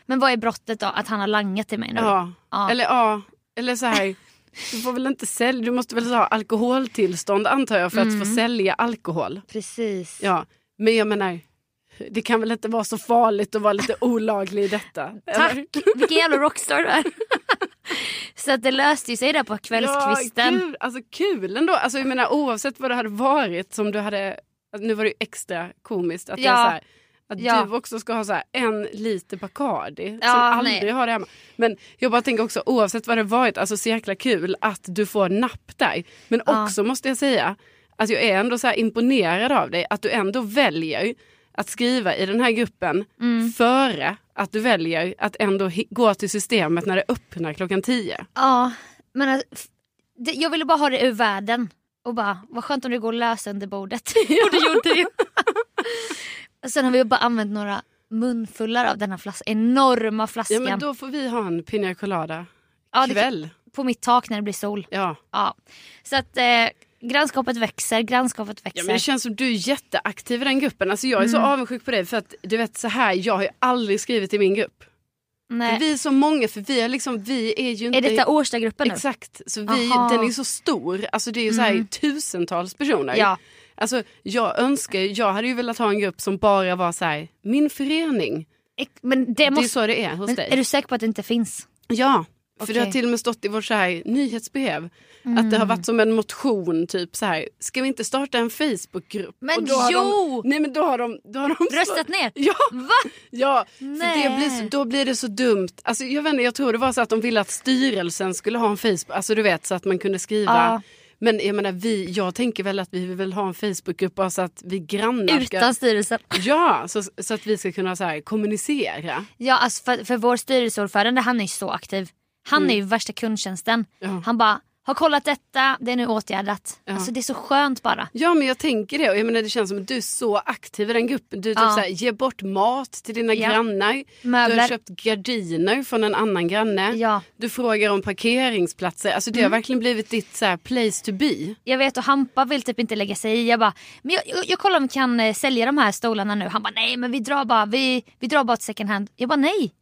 [SPEAKER 1] Men vad är brottet då? Att han har langat till mig nu?
[SPEAKER 2] ja.
[SPEAKER 1] Ja.
[SPEAKER 2] Eller ja, eller så här. Du får väl inte sälja, du måste väl ha alkoholtillstånd antar jag för att
[SPEAKER 1] Mm.
[SPEAKER 2] få sälja alkohol.
[SPEAKER 1] Precis.
[SPEAKER 2] Ja, men jag menar, det kan väl inte vara så farligt att vara lite olaglig i detta?
[SPEAKER 1] Tack!
[SPEAKER 2] eller?
[SPEAKER 1] Vilken jävla rockstar du är. Så att det löste ju sig där på kvällskvisten.
[SPEAKER 2] Ja, kul, alltså kul ändå. Alltså, jag menar, oavsett vad det hade varit som du hade... Nu var det ju extra komiskt att,
[SPEAKER 1] Ja.
[SPEAKER 2] jag, så här, att
[SPEAKER 1] Ja.
[SPEAKER 2] du också ska ha så här, en liter Bacardi
[SPEAKER 1] Ja,
[SPEAKER 2] som aldrig
[SPEAKER 1] nej.
[SPEAKER 2] har det hemma. Men jag bara tänker också oavsett vad det varit, alltså så jäkla kul att du får napp där. Men också måste jag säga att jag är ändå så imponerad av dig att du ändå väljer att skriva i den här gruppen
[SPEAKER 1] Mm.
[SPEAKER 2] före att du väljer att ändå gå till systemet när det öppnar klockan tio.
[SPEAKER 1] Ja, men jag ville bara ha det ur världen. Och bara, vad skönt om det går att lösa under bordet. och det gjorde det Sen har vi bara använt några munfullar av denna flas enorma flaskan.
[SPEAKER 2] Ja men då får vi ha en pina colada
[SPEAKER 1] Ja,
[SPEAKER 2] kväll.
[SPEAKER 1] På mitt tak när det blir sol.
[SPEAKER 2] Ja.
[SPEAKER 1] Ja. Så att eh, grannskapet växer, grannskapet växer.
[SPEAKER 2] ja men det känns som du är jätteaktiv i den gruppen. Alltså jag är så
[SPEAKER 1] Mm.
[SPEAKER 2] avundsjuk på dig för att du vet så här, jag har ju aldrig skrivit i min grupp.
[SPEAKER 1] Nej.
[SPEAKER 2] Vi är så många för vi är liksom, vi är ju inte...
[SPEAKER 1] Är detta Årstagruppen nu?
[SPEAKER 2] Exakt, så vi,
[SPEAKER 1] Aha.
[SPEAKER 2] den är så stor. Alltså det är ju så här
[SPEAKER 1] Mm.
[SPEAKER 2] tusentals personer.
[SPEAKER 1] Ja.
[SPEAKER 2] Alltså jag önskar, jag hade ju velat ha en grupp som bara var så här, min förening.
[SPEAKER 1] Men det
[SPEAKER 2] Det är
[SPEAKER 1] måste...
[SPEAKER 2] så det är hos
[SPEAKER 1] men
[SPEAKER 2] dig.
[SPEAKER 1] är du säker på att det inte finns?
[SPEAKER 2] Ja, för det har till och med stått i vårt så här nyhetsbrev. Att det har varit som en motion, typ så här. Ska vi inte starta en Facebookgrupp?
[SPEAKER 1] Men
[SPEAKER 2] Och då
[SPEAKER 1] jo!
[SPEAKER 2] De, nej men då har de... Då har de
[SPEAKER 1] Röstat ner?
[SPEAKER 2] Ja,
[SPEAKER 1] Va?
[SPEAKER 2] ja för
[SPEAKER 1] Nej.
[SPEAKER 2] det blir så, då blir det så dumt. Alltså, jag, vet inte, jag tror det var så att de ville att styrelsen skulle ha en Facebook, alltså du vet så att man kunde skriva.
[SPEAKER 1] Ja.
[SPEAKER 2] Men jag menar, vi, jag tänker väl att vi vill ha en Facebookgrupp bara så att vi grannar ska...
[SPEAKER 1] Utan styrelsen?
[SPEAKER 2] Ja, så, så att vi ska kunna så här, kommunicera.
[SPEAKER 1] Ja, alltså för, för vår styrelseordförande han är ju så aktiv. Han är ju värsta kundtjänsten.
[SPEAKER 2] Mm. Ja.
[SPEAKER 1] Han bara, har kollat detta, det är nu åtgärdat.
[SPEAKER 2] Ja.
[SPEAKER 1] Alltså det är så skönt bara.
[SPEAKER 2] Ja men jag tänker det jag menar, det känns som att du är så aktiv i den gruppen. Du typ
[SPEAKER 1] Ja.
[SPEAKER 2] så här, ger bort mat till dina
[SPEAKER 1] Ja.
[SPEAKER 2] grannar. Du har
[SPEAKER 1] Möbler.
[SPEAKER 2] köpt gardiner från en annan granne.
[SPEAKER 1] Ja.
[SPEAKER 2] Du frågar om parkeringsplatser. Alltså det
[SPEAKER 1] Mm.
[SPEAKER 2] har verkligen blivit ditt så här, place to be.
[SPEAKER 1] Jag vet och Hampa vill typ inte lägga sig i. Jag bara, men jag, jag, jag kollar om vi kan eh, sälja de här stolarna nu. Han bara, nej men vi drar bara, vi, vi drar bara ett second hand. Jag bara, nej.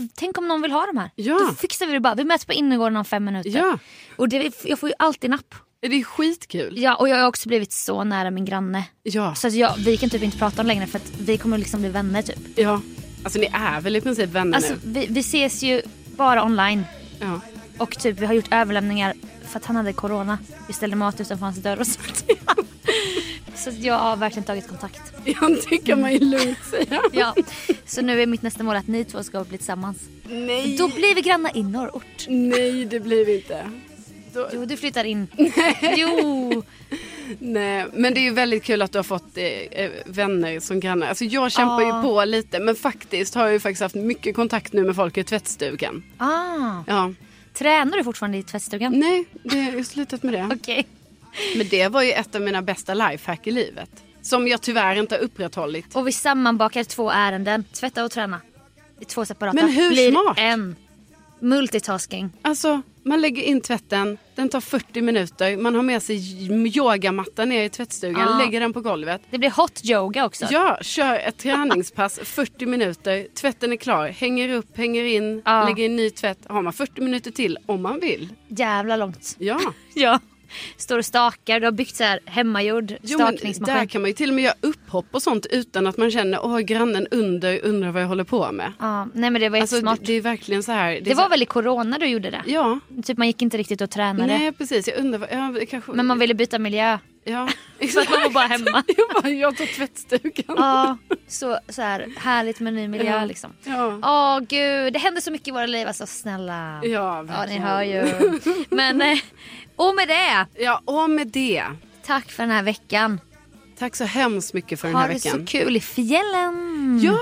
[SPEAKER 1] För tänk om någon vill ha de här.
[SPEAKER 2] Ja.
[SPEAKER 1] Då fixar vi det bara. Vi möts på innergården om fem minuter.
[SPEAKER 2] Ja,
[SPEAKER 1] Och det, jag får ju alltid napp.
[SPEAKER 2] det är skitkul.
[SPEAKER 1] Ja, och jag har också blivit så nära min granne.
[SPEAKER 2] Ja,
[SPEAKER 1] Så att jag, vi kan typ inte prata om längre för att vi kommer liksom bli vänner typ.
[SPEAKER 2] ja. Alltså ni är väl i princip vänner
[SPEAKER 1] Alltså
[SPEAKER 2] nu?
[SPEAKER 1] vi, vi ses ju bara online.
[SPEAKER 2] Ja.
[SPEAKER 1] Och typ vi har gjort överlämningar för att han hade corona. Vi ställde mat utanför hans dörr och sånt. Så jag har verkligen tagit kontakt.
[SPEAKER 2] ja, det kan man ju lugnt säga.
[SPEAKER 1] Ja. Så nu är mitt nästa mål att ni två ska bli tillsammans.
[SPEAKER 2] Nej,
[SPEAKER 1] Då blir vi grannar i norrort.
[SPEAKER 2] nej det blir vi inte. Då,
[SPEAKER 1] Jo, du flyttar in. Jo.
[SPEAKER 2] Nej, men det är ju väldigt kul att du har fått eh, eh, vänner som grannar. Alltså jag kämpar
[SPEAKER 1] Ja.
[SPEAKER 2] ju på lite men faktiskt har jag ju faktiskt haft mycket kontakt nu med folk i tvättstugan.
[SPEAKER 1] Ah.
[SPEAKER 2] Ja.
[SPEAKER 1] Tränar du fortfarande i tvättstugan?
[SPEAKER 2] Nej, det ju slutat med det.
[SPEAKER 1] Okej.
[SPEAKER 2] Men det var ju ett av mina bästa lifehack i livet. Som jag tyvärr inte har upprätthållit.
[SPEAKER 1] Och vi sammanbakar två ärenden. Tvätta och träna. Är två separata.
[SPEAKER 2] Men hur
[SPEAKER 1] Blir
[SPEAKER 2] smart?
[SPEAKER 1] en. Multitasking.
[SPEAKER 2] Alltså, man lägger in tvätten, den tar 40 minuter, man har med sig yogamatta ner i tvättstugan,
[SPEAKER 1] Ja.
[SPEAKER 2] lägger den på golvet.
[SPEAKER 1] Det blir hot yoga också.
[SPEAKER 2] Ja, kör ett träningspass, 40 minuter, tvätten är klar, hänger upp, hänger in,
[SPEAKER 1] Ja.
[SPEAKER 2] lägger in ny tvätt. Har man 40 minuter till om man vill.
[SPEAKER 1] Jävla långt.
[SPEAKER 2] Ja,
[SPEAKER 1] Ja. Står och stakar. Du har byggt så här hemmagjord
[SPEAKER 2] jo,
[SPEAKER 1] stakningsmaskin.
[SPEAKER 2] där kan man ju till och med göra upphopp och sånt utan att man känner åh grannen under undrar vad jag håller på med.
[SPEAKER 1] Ja, nej men det var
[SPEAKER 2] Alltså, det, det är verkligen så här. Det,
[SPEAKER 1] det
[SPEAKER 2] så
[SPEAKER 1] var
[SPEAKER 2] här-
[SPEAKER 1] väl i corona du gjorde det?
[SPEAKER 2] Ja,
[SPEAKER 1] Typ man gick inte riktigt och tränade.
[SPEAKER 2] nej precis. Jag undrar vad, ja, det kanske...
[SPEAKER 1] Men man ville byta miljö.
[SPEAKER 2] Ja,
[SPEAKER 1] att man var bara hemma.
[SPEAKER 2] jag, bara, jag tar tvättstugan.
[SPEAKER 1] Ja, så, så här härligt med ny miljö
[SPEAKER 2] Ja.
[SPEAKER 1] liksom.
[SPEAKER 2] Ja,
[SPEAKER 1] Åh gud, det händer så mycket i våra liv alltså snälla.
[SPEAKER 2] ja,
[SPEAKER 1] Ja, ni
[SPEAKER 2] verkligen.
[SPEAKER 1] hör ju. Men, eh, och med det,
[SPEAKER 2] Ja, och med det.
[SPEAKER 1] tack för den här veckan.
[SPEAKER 2] Tack så hemskt mycket för den
[SPEAKER 1] Ha
[SPEAKER 2] här
[SPEAKER 1] det
[SPEAKER 2] veckan.
[SPEAKER 1] så kul i fjällen.
[SPEAKER 2] Ja,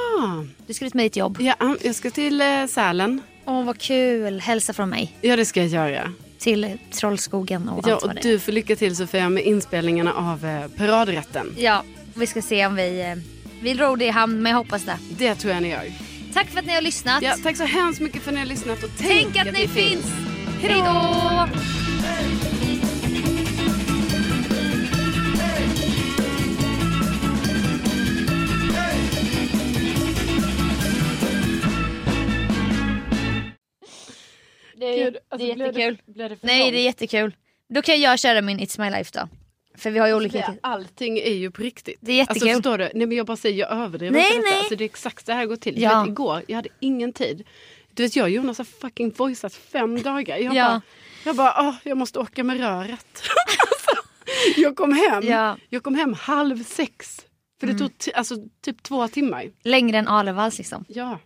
[SPEAKER 1] Du ska ut med ditt jobb.
[SPEAKER 2] ja, jag ska till eh, Sälen.
[SPEAKER 1] Åh vad kul, hälsa från mig.
[SPEAKER 2] Ja, det ska jag göra.
[SPEAKER 1] Till Trollskogen och
[SPEAKER 2] Ja,
[SPEAKER 1] allt
[SPEAKER 2] och
[SPEAKER 1] vad det är.
[SPEAKER 2] du får lycka till Sofia med inspelningarna av eh, paradrätten.
[SPEAKER 1] Ja, vi ska se om vi, eh, vi ror det i hamn men jag hoppas det.
[SPEAKER 2] Det tror jag ni gör.
[SPEAKER 1] Tack för att ni har lyssnat.
[SPEAKER 2] Ja, tack så hemskt mycket för att ni har lyssnat och tänk,
[SPEAKER 1] Tänk att ni finns. Hej då! Det är, det
[SPEAKER 2] alltså, blev
[SPEAKER 1] jättekul.
[SPEAKER 2] Det, blev det för
[SPEAKER 1] Nej, det är jättekul. Då kan jag köra min It's My Life då. För vi har ju olika...
[SPEAKER 2] Det- Allting är ju på riktigt.
[SPEAKER 1] Det är jättekul.
[SPEAKER 2] Alltså förstår du? Nej men jag bara säger, jag överdriver
[SPEAKER 1] Nej,
[SPEAKER 2] inte
[SPEAKER 1] nej.
[SPEAKER 2] Alltså, det är exakt så här det går till.
[SPEAKER 1] Ja.
[SPEAKER 2] Vet, igår, jag hade ingen tid. Du vet jag och Jonas har fucking voicat fem dagar. Jag
[SPEAKER 1] Ja.
[SPEAKER 2] bara, jag, bara åh, jag måste åka med röret. Alltså, jag kom hem,
[SPEAKER 1] Ja.
[SPEAKER 2] jag kom hem halv sex. För det tog t- alltså, typ två timmar.
[SPEAKER 1] Längre än Alevalls liksom.
[SPEAKER 2] Ja.